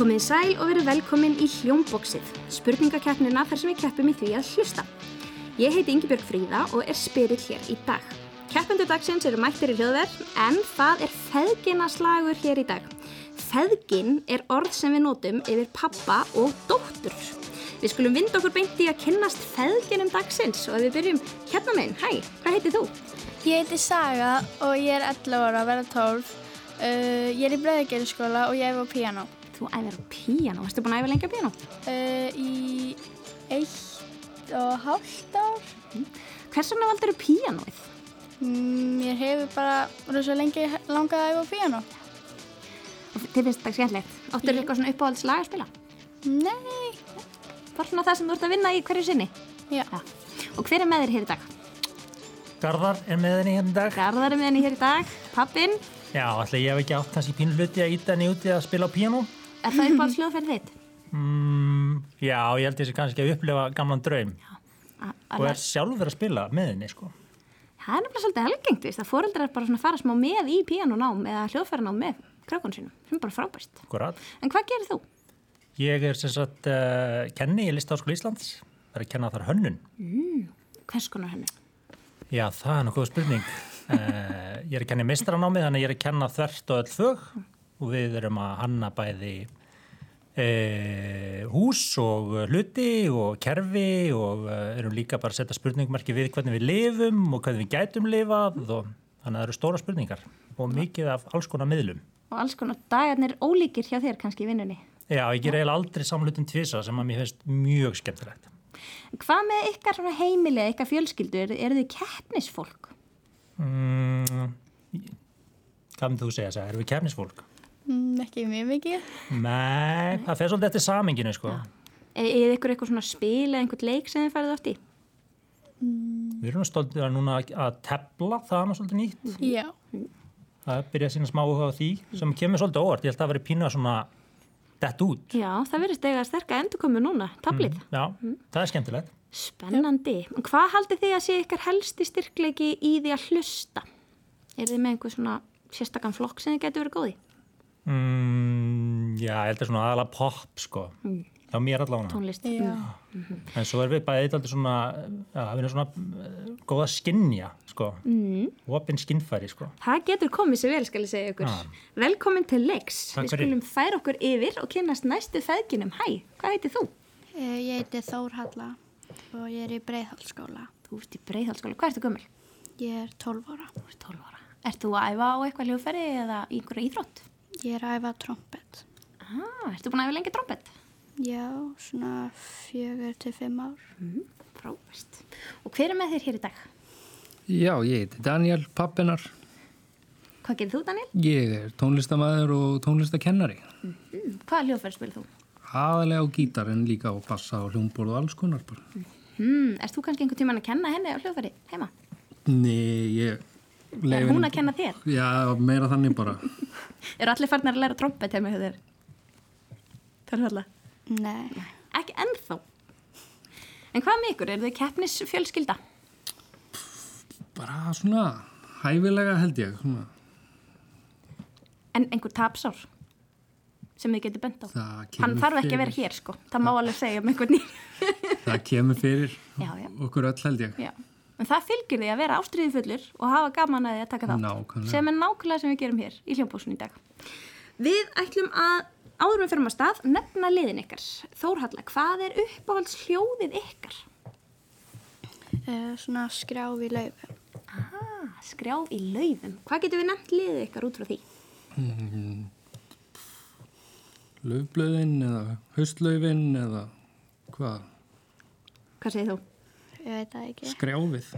Komið sæl og verið velkomin í Hljómboksið, spurningakeppnina þar sem við keppum í því að hlusta. Ég heiti Ingebjörg Fríða og er spyrill hér í dag. Keppendur dagsins eru mættir í hljóðverð en það er feðginaslagur hér í dag. Feðgin er orð sem við notum yfir pappa og dóttur. Við skulum vinda okkur beint í að kynnast feðginum dagsins og við byrjum hérna meginn. Hæ, hvað heitir þú? Ég heiti Saga og ég er 11 ára að vera 12. Uh, ég er í breiðagjörðskóla og ég er á piano. Þú æfir á píano. Varstu búin að æfa lengi á píano? Uh, í eitt og hálft ár. Hvers vegna valdur þú píanoið? Mm, Mér hefur bara rosa lengi langað að æfa á piano. Og Þið finnst þetta skemmtilegt. Áttur Já. eitthvað svona uppáhaldslag að spila? Nei. Svona það sem þú ert að vinna í hverju sinni? Já. Já. Og hver er með þér hér í dag? Garðar er með henni hérna í dag. Garðar er með henni hér í dag. Pappin, Já, ætli ég hef ekki átt kannski pínu hluti að íta henni úti að spila á píano. Er það uppáhaldsljóðferð þitt? Mm, já, ég held þessi kannski að upplefa gamlan draum A- og er sjálfur að spila með henni, sko. Það er nefnilega svolítið helgengt, veist, að foreldrar bara svona fara smá með í píanonám eða hljóðfæranám með krökun sínum, sem er bara frábært. Akkurat. En hvað gerir þú? Ég er sem sagt uh, kenni í Listaháskóla Íslands. Það er að kenna þar hönnun. Hvers konar henni? Já, það er nokkuð spurning. Uh, ég er að kenna í meistaranámi, þannig að ég er að kenna þvert og öll fög og við erum að hanna bæði uh, hús og hluti og kerfi og uh, erum líka bara að setja spurningmarki við hvernig við lifum og hvernig við gætum lifað og þannig að það eru stóra spurningar og mikið af alls konar miðlum. Og alls konar dagarnir ólíkir hjá þér kannski í vinnunni. Já, ég ger eiginlega aldrei samlutin tvisa sem að mér finnst mjög skemmtilegt. Hvað með ykkar eða ykkar fjölskyldu? Er, eru þið keppnisfólk? Mm, hvað myndir þú segja þess að erum við kefnisfólk? Mm, ekki mjög mikið. Nei, það fer svolítið eftir saminginu sko. Er, er ykkur eitthvað svona spil eða einhvern leik sem þið farið oft í? Við erum stoltið að núna að tefla, það er nú svolítið nýtt. Já. Það byrja að sína smá á því sem kemur svolítið óvart. Ég held að það veri pínu að svona dett út. Já, það verðist eiga sterka endurkomu núna, tablið. Já, það er skemmtilegt. Spennandi. En Hvað haldið þið að sé ykkar helsti styrkleiki í því að hlusta? Er þið með einhver svona sérstakann flokk sem þið getur verið góði? Mm, já, ég held að svona aðalega pop sko. Já, mér allavega. Tónlist? Já. En svo er við bæðið eitthvað svona, já, við erum svona uh, góða skinnja sko. Mm. Opin skinnfæri sko. Það getur komið sér vel, skal ég segja ykkur. Já. Velkomin til leiks. Takk Við skulum færa okkur yfir og kynnast næstu feðginum. Hæ, hvað heitir þú? Eh, Ég heiti Þórhalla og ég er í Breiðholtskóla. Þú ert í Breiðhaldsskóla. Hvað ertu gömul? Ég er 12 ára. Þú ert 12 ára. Ert þú að æfa á eitthvað hljóðferði eða í einhverja íþrótt? Ég er að æfa trompet. Ah, ertu búin að æfa lengi trompet? Já, svona fjögur til fimm ár. Frábært. Og hver er með þér hér í dag? Já, ég heiti Daniel Pappinar. Hvað gerir þú, Daniel? Ég er tónlistamæður og tónlistakennari. Mm, hvaða hljóðferð spil þú? Aðalega á gítar en líka á bassa og hljómborð og alls konar bara. Hmm, ert þú kannski einhvern tíman að kenna henni á hljóðferði heima? Nei, ég... Er hún að kenna þér? Já, meira þannig bara. Eru allir farnir að læra trompet heima hjá þér? Þarf Nei, Ekki ennþá. En hvað með ykkur? Eru þið keppnisfjölskylda? Bara svona hæfilega held ég. Svona. En einhver tapsár sem þið getur bent á? Það Hann þarf ekki að vera hér, sko. Það má alveg segja um einhvern nýr. Það kemur fyrir Já, já. okkur öll held ég. Já. En það fylgir því að vera ástriði fullur og hafa gaman að því að taka þátt. Nákvæmlega. Sem er nákvæmlega sem við gerum hér í hljómbósun í dag. Við ætlum að áður við fyrir að stað nefna liðin ykkar. Þórhalla, hvað er uppáhalds hljóðið ykkar? eh, svona skrjáf í laufum. Ah, skrjáf í laufum. Hvað getur við nefnt liðið ykkar út frá því? Laufblöðin eða haustlaufin eða hvað? Hvað segir þú? Ég veit það ekki. Skrjáfið.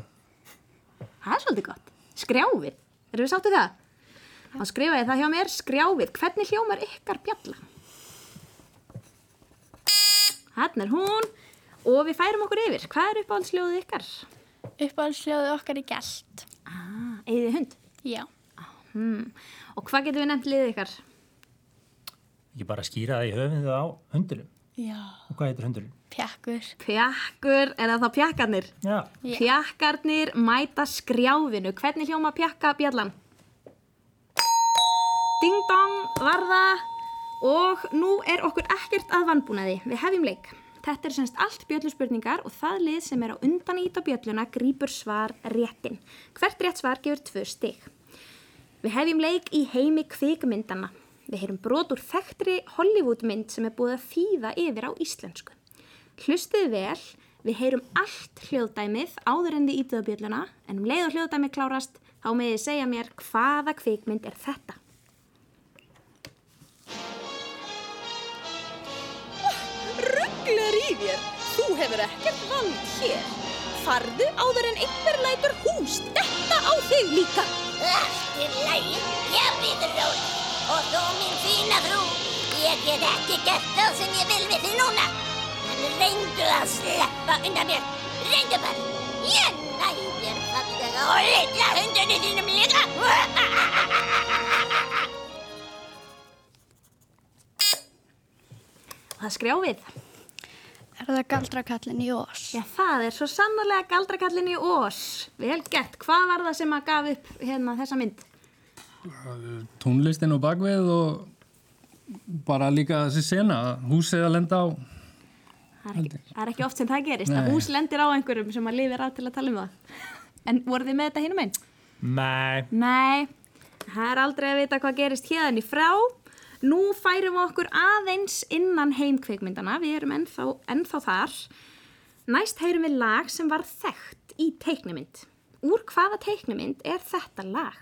Það er svolítið gott. Skrjáfið. Erum við sáttu það? Þá skrifa ég það hjá mér, skrjáfið. Hvernig hljómar ykkar bjalla? Þannig er hún. Og við færum okkur yfir. Hvað er uppáhaldsljóðið ykkar? Uppáhaldsljóðu okkar er gælt. Ah, eigið hund. Já. Hmm. Og hvað getum við nefnt liðið ykkar? Ekki bara skýra það í höfðinu á hundunum. Já. Og hvað heitir hundurinn? Pjakkur. Pjakkur, er það þá pjakkarnir? Já. Pjakkarnir mæta skrjáfinu. Hvernig hljóma pjakka bjallan? Ding dong, var það. Og nú er okkur ekkert að vannbúnaði. Við hefjum leik. Þetta er semst allt bjölluspurningar og það lið sem er á undan ít á bjölluna grýpur svar réttin. Hvert rétt svar gefur tvö stig. Við hefjum leik í heimi kvikmyndana. Við heyrum brot úr þekktri Hollywoodmynd sem er búið að þýða yfir á íslensku. Hlustið vel, við heyrum allt hljóðdæmið áður en þið ítið á bjölluna en um leið og hljóðdæmið klárast þá með þið segja mér hvaða kvikmynd er þetta. Rugglar í þér, þú hefur ekkert vald hér. Farðu áður en einhver lætur hús detta á þig líka. Allt er lægi, ég býður róli. Og þú mín fína frú, ég get ekki gert það sem ég vil við þig núna. Reyndu að sleppa undan mér. Reyndu bara. Ég næ þér fallega og litla hundunni þínum líka. Það skrjáfið. Er það galdrakallin í ós? Já, það er svo sannarlega galdrakallin í ós. Vel gert. Hvað var það sem að gaf upp hérna þessa mynd? Tónlistin og bakvið og bara líka þessi sena, húsið að lenda á. Það er, ekki, það er ekki oft sem það gerist. Að Nei. hús lendir á einhverjum sem að lifir af til að tala um það. En voru þið með þetta hinum einn? Nei, Nei, það er aldrei að vita hvað gerist hérna í frá. Nú færum við okkur aðeins innan heimkveikmyndana, við erum ennþá, ennþá þar. Næst heyrum við lag sem var þekkt í teiknumynd. Úr hvaða teiknumynd er þetta lag?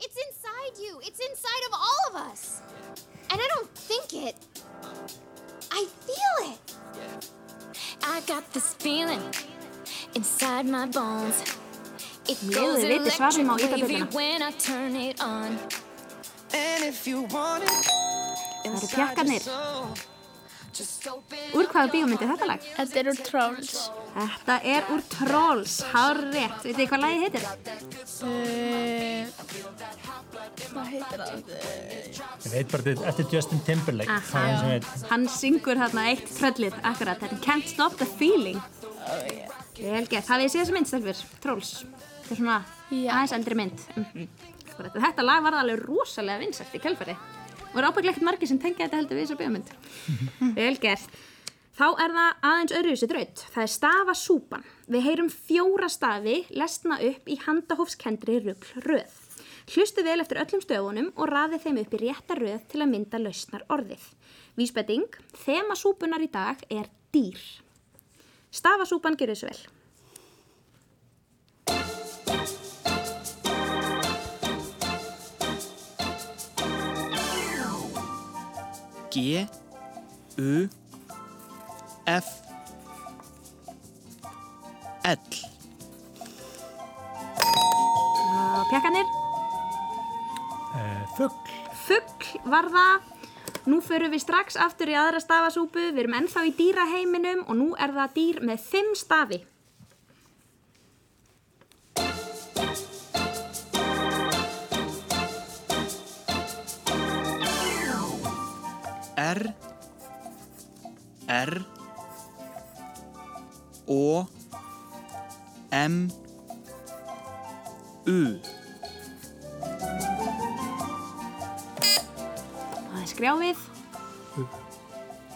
It's inside you. It's inside of all of us. And I don't think it. I feel it. I got this feeling inside my bones. It Leðu goes þið vitið svarið má electric ýta wavy bjölluna. when I turn it on. Það eru pjakkarnir. Úr hvaða bíómynd er þetta lag? Þetta er úr Trolls. Þetta er úr Trolls, hár rétt. Vitið þið hvað lagið heitir? Uh, hvað heitir það? ég veit bara þetta eftir Justin Timberlake. Aha. Er. Hann syngur hérna eitt tröllið, akkurat. Þetta er Can't Stop the Feeling. Vel gert. Hafið þið séð þessu mynd, stelfur? Trolls. Þetta er svona Já. aðeins eldri mynd. Mm Þetta lag var alveg rosalega vinsætt í kjálfari. Og er ábygglega ekkert margir sem tengja þetta heldur við þessar bíómynd. Vel gert. Þá er það aðeins öðruvísi draut. Það er stafasúpan. Við heyrum fjóra stafi lesna upp í handahófskendri rugl röð. Hlustu vel eftir öllum stöfunum og raði þeim upp í rétta röð til að mynda lausnar orðið. Vísbending, þema súpunar í dag er dýr. Stafasúpan gerir þessu vel. G U F L Uh, fugg, fugg var það. Nú förum við strax aftur í aðra stafasúpu. Við erum ennþá í dýraheiminum og nú er það dýr með fimm stafi. O M U Það er skrjáfið.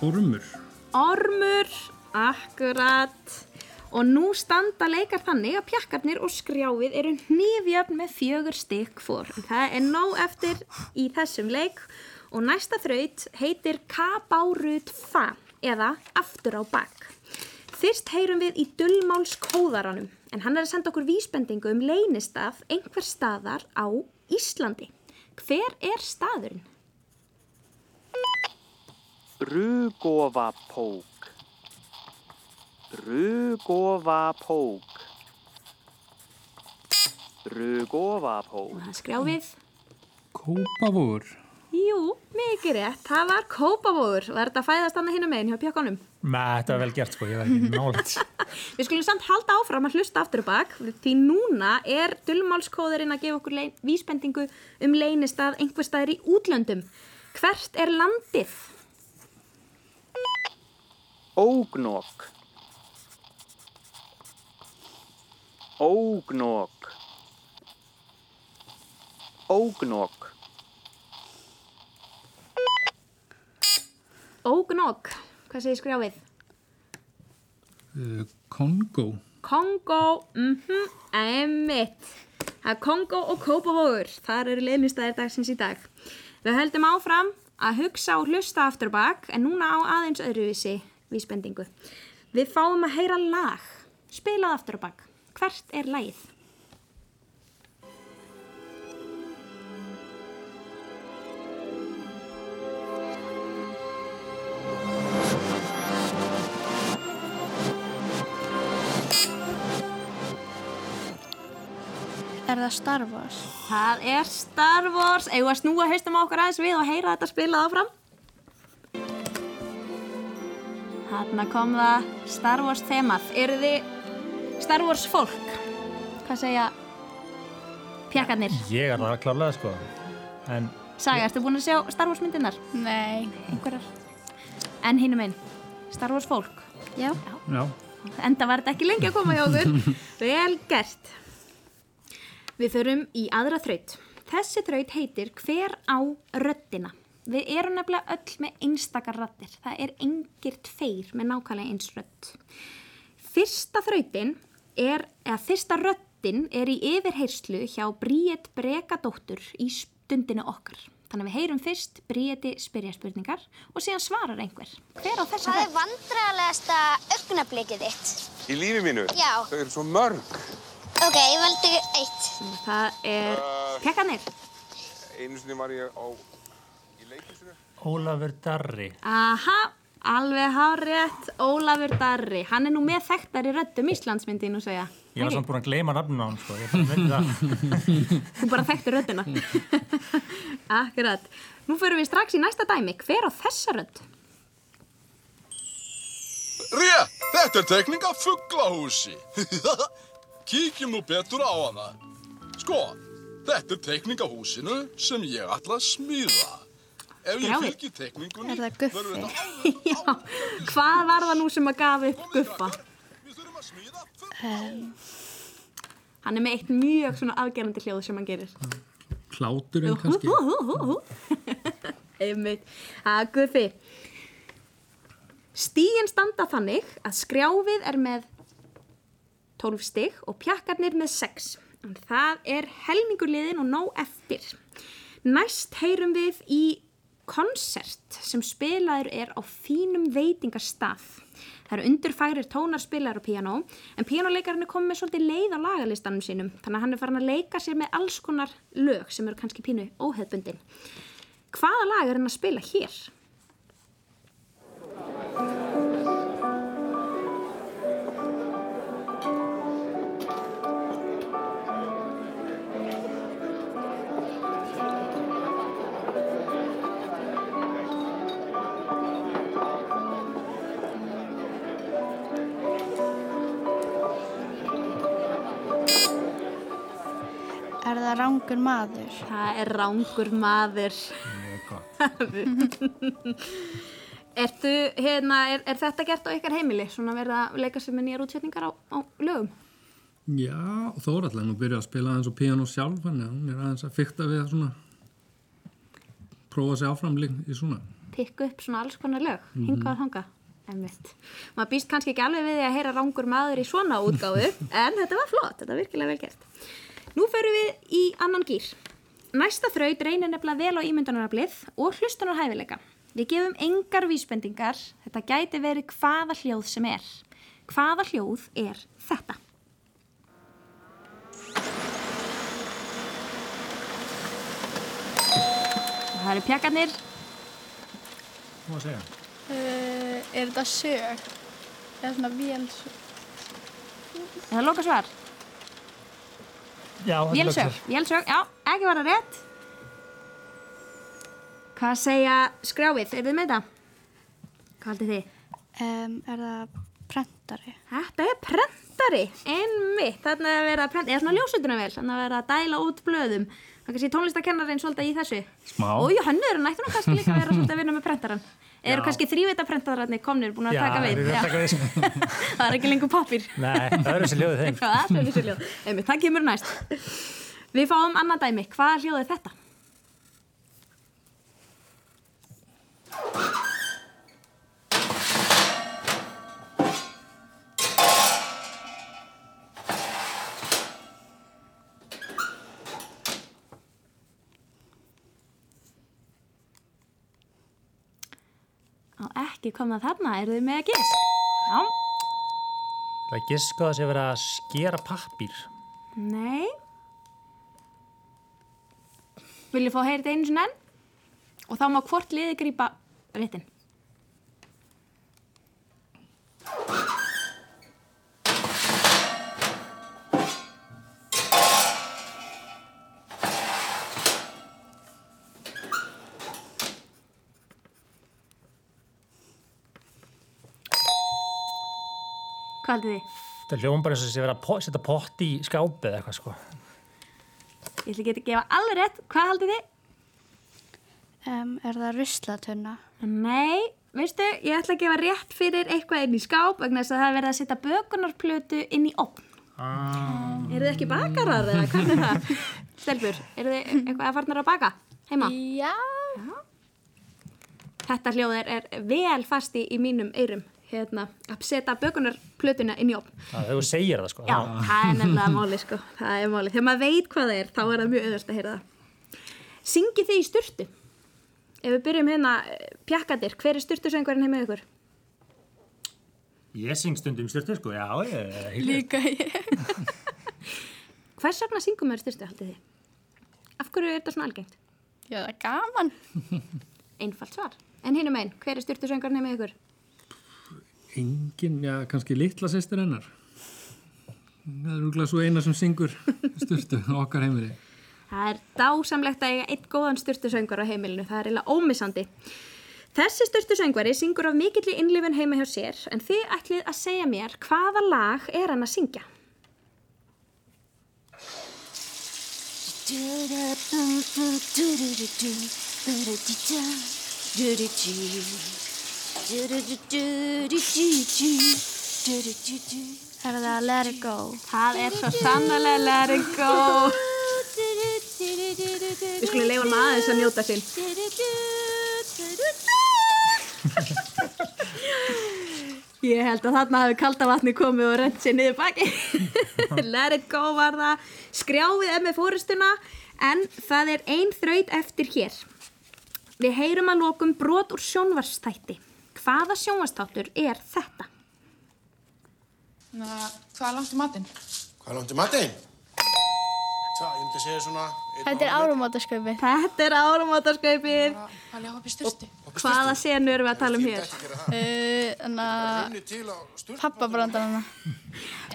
Ormur. Ormur, akkurat. Og nú standa leikar þannig að pjakkarnir og skrjáfið eru hnífjöfn með fjögur stykk fór. Það er nóg eftir í þessum leik og næsta þraut heitir Kabárut Fa eða Aftur á bak. Fyrst heyrum við í dullmáls kóðaranum en hann er að senda okkur vísbendingu um leynistaf einhver staðar á Íslandi. Hver er staðurinn? Rugofapók Rugofapók Rugofapók Og það er skrjáfið. Kópavóður. Jú, mikið rétt. Það var kópavóður. Var þetta að fæðast annað hinn um einn hjá pjökkunum? Með þetta var vel gert sko, ég var ekki nálægt. Við skulum samt halda áfram að hlusta aftur og bak því núna er dullmálskóðurinn að gefa okkur vísbendingu um leynistað einhver staðir í útlöndum. Hvert er landið? Ógnok Ógnok Ógnok hvað segir skrjáfið? Uh, Kongo. Kongo, mhm, emmitt. Það er Kongo og Kópavogur. Þar eru leynistæðir dagsins í dag. Við höldum áfram að hugsa og hlusta aftur og bak, en núna á aðeins öðruvísi vísbendingu. Við fáum að heyra lag, spilað aftur og bak. Hvert er lagið? Er það Star Wars? Það er Star Wars. Eða að snúa haustum á okkur aðeins við og heyra þetta spilað áfram. Þarna kom það Star Wars þemað. Eru þið Star Wars fólk? Hvað segja pjakkarnir? Ég er það klárlega sko. En Saga, ertu búin að sjá Star Wars myndirnar? Nei. Einhverjar? En hinum einn, Star Wars fólk. Já. Já. Enda var þetta ekki lengi að koma hjá okkur. Vel gert. Við förum í aðra þraut. Þessi þraut heitir Hver á röddina? Við erum nefnilega öll með einstakar raddir. Það er engir tveir með nákvæmlega eins rödd. Fyrsta þrautin er, eða fyrsta röddin er í yfirheyrslu hjá Bríett Brekadóttur í stundinu okkar. Þannig að við heyrum fyrst Bríetti spyrja spurningar og síðan svarar einhver. Hver á þessa Hvað er vandræðalegasta augnablikið þitt? Í lífi mínu? Já. Þau eru svo mörg. Ok, ég valdi eitt. Það er pekkanir. Einu sinni var ég á í leiklisinu. Ólafur Darri. Aha, alveg hárétt, Ólafur Darri. Hann er nú með þekktari röddum Íslands myndi ég nú segja. Ég var samt búin að gleyma nafnum á hann sko. Ég fann myndi það. Þú bara þekkti röddina. Akkurat. Nú förum við strax í næsta dæmi. Hver á þessa rödd? Rétt, þetta er tekning af fugglahúsi. Kíkjum nú betur á hana. Sko, þetta er tekning af húsinu sem ég ætla að smíða. Ef ég Grjáið. fylgi tekningunni... Er það Guffi? Já, hvað var það nú sem að gaf upp Guffa? Um, Hann er með eitt mjög svona afgerandi hljóð sem hann gerir. Kláturinn kannski. Einmitt. Að Guffi. Stígin standa þannig að skrjáfið er með 12 stig og pjakkarnir með 6. En það er helmingur liðin og nóg eftir. Næst heyrum við í konsert sem spilaður er á fínum veitingarstað. Það eru undurfærir tónar spilaður á piano en pianoleikarinn er komið með svolítið leið á lagalistanum sínum þannig að hann er farin að leika sér með alls konar lög sem eru kannski pínu óheðbundin. Hvaða lag er hann að spila hér? Er það rángur maður? Það er rángur maður. Mjög gott. Ertu, hérna, er, er þetta gert á ykkar heimili? Svona verða að leika sér með nýjar útsetningar á, á lögum? Já, og Þórallega nú byrja að spila aðeins á piano sjálf, þannig að hún er aðeins að fykta við að svona prófa sig áfram líka í svona. Pikka upp svona alls konar lög, hingað og þangað. Einmitt. Maður býst kannski ekki alveg við því að heyra rángur maður í svona útgáfu, en þetta var flott, þetta var virkilega vel gert. Nú förum við í annan gýr. Næsta þraut reynir nefnilega vel á ímyndunaraflið og hlustunar hæfileika. Við gefum engar vísbendingar, þetta gæti verið hvaða hljóð sem er. Hvaða hljóð er þetta? Það eru pjakkarnir, Má segja. Uh, er þetta sög? Eða svona vélsög? er það loka svar? Lögsög. vélsög, já, ekki var það rétt. Hvað segja skrjáfið, er þið með það? Hvað haldið þið? Um, er það prentari? Þetta er prentari, einmitt, þarna er verið að prenta, eða svona ljósutunavel, þarna er verið að dæla út blöðum. Það kannski tónlistakennarinn svolítið í þessu. Smá. Og hannur, hann ætti nú kannski líka að vera svolítið að vinna með prentaran. Eru kannski þrývita prentaranir komnir búin að taka við? þeir eru að taka við, það er ekki lengur pappir. Nei, það eru þessi ljóðið þeim. Það kemur næst. Við fáum annað dæmi. Hljóð er þetta? Ekki komna þarna, eru þið með að gisk? Já. Það er giska þess að vera að skera pappír. Nei. Vil ég fá að heyra þetta einu sinni enn? Og þá má hvort liði grípa réttin. Hvað haldið þið? Það er hljóðum bara eins og þess að vera að setja pott í skápið eða eitthvað sko. Ég ætla ekki að gefa alveg rétt. Hvað haldið þið? Um, er það ruslatunna? Nei, veistu, ég ætla að gefa rétt fyrir eitthvað inn í skáp vegna þess að það er verið að setja bökunarplötu inn í opn. Ah. Eru þið ekki bakarar eða hvernig er það? Stelbur, eru þið eitthvað að farnar að baka heima? Já. Þetta hljóð er, er vel fast í, í mínum eyrum, hérna, að setja bökunarplötuna inn í opn. Það er þú segir það sko. Já, það er nefnilega máli, sko. Það er máli. Þegar maður veit hvað það er, þá er það mjög auðvöld að heyra það. Syngið þið í sturtu? Ef við byrjum hérna, pjakkadir, hver er sturtusöngvarinn heima ykkur? Ég syng stundum styrtu sko, já. Ég, Líka ég. Hvers vegna syngum maður styrstu, haldið þið? Af hverju er þetta svona algengt? Já, það er gaman. Einfalt svar. En hinum einn, hver er styrtusöngvarinn heima ykkur? Engin, já, kannski litla sýstir hennar. Það er rúglega svo eina sem syngur styrtu á okkar heimili. Það er dásamlegt að eiga einn góðan styrtusöngur á heimilinu, það er eiginlega ómissandi. Þessi styrtusöngvari syngur af mikilli innlifun heima hjá sér, en þið ætlið að segja mér hvaða lag er hann að syngja? Er það Let It Go? Það er svo sannlega Let It Go. Við skulum leifa hann aðeins að njóta sín. Ég held að þarna hafi kaldavatni komið og rent sér niður baki. Let it go var það. Skrjáfið er með fórustuna en það er ein þraut eftir hér. Við heyrum að lokum brot úr sjónvarstætti. Hvaða sjónvarstáttur er þetta? Na, hvað er langt í matinn? Hvað er langt í matinn? Það, ég myndi að segja svona... Þetta er áramótaskaupið. Þetta er áramótaskaupið. Hvað er í styrsti? Hvaða senu erum við að tala um hér? Þannig að pappabrandarana.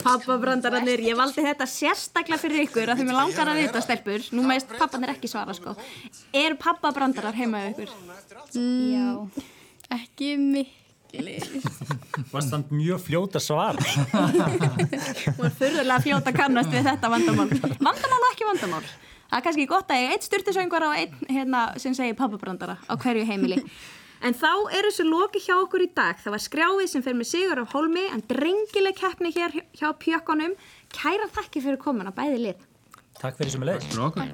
Pappabrandarannir, ég valdi þetta sérstaklega fyrir ykkur að þið mér langar að vita stelpur, nú meðist pappanir ekki svara sko. Eru pappabrandarar heima við ykkur? Já. Ekki mikli. Varst það mjög fljóta svar. Hún er fyrðulega fljóta kannast við þetta vandamál. Vandamál og ekki vandamál. Það er kannski gott að ég eitt styrtusöngur á einn hérna, sem segir pappabrandara á hverju heimili. En þá er þessu loki hjá okkur í dag. Það var skrjáfið sem fer með sigur af hólmi en drengileg keppni hér hjá pjökkunum. Kæra þakki fyrir komin að bæði lið. Takk fyrir sem er leið. Fyrir okkur.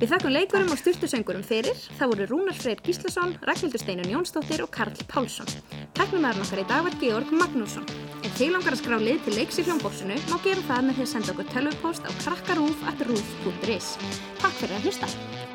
Við þakkum leikurum og styrtusöngurum fyrir. Það voru Rúnar Freyr Gíslason, Ragnhildur Steinun Jónsdóttir og Karl Pálsson. Teknumæðurinn okkar í dag var Georg Magnússon. Ef þið langar að skrá lið til leiks í hljómbóksinu, má gera það með því að senda okkur tölvupóst á krakkarúf.rúf.is. Takk fyrir að hlusta.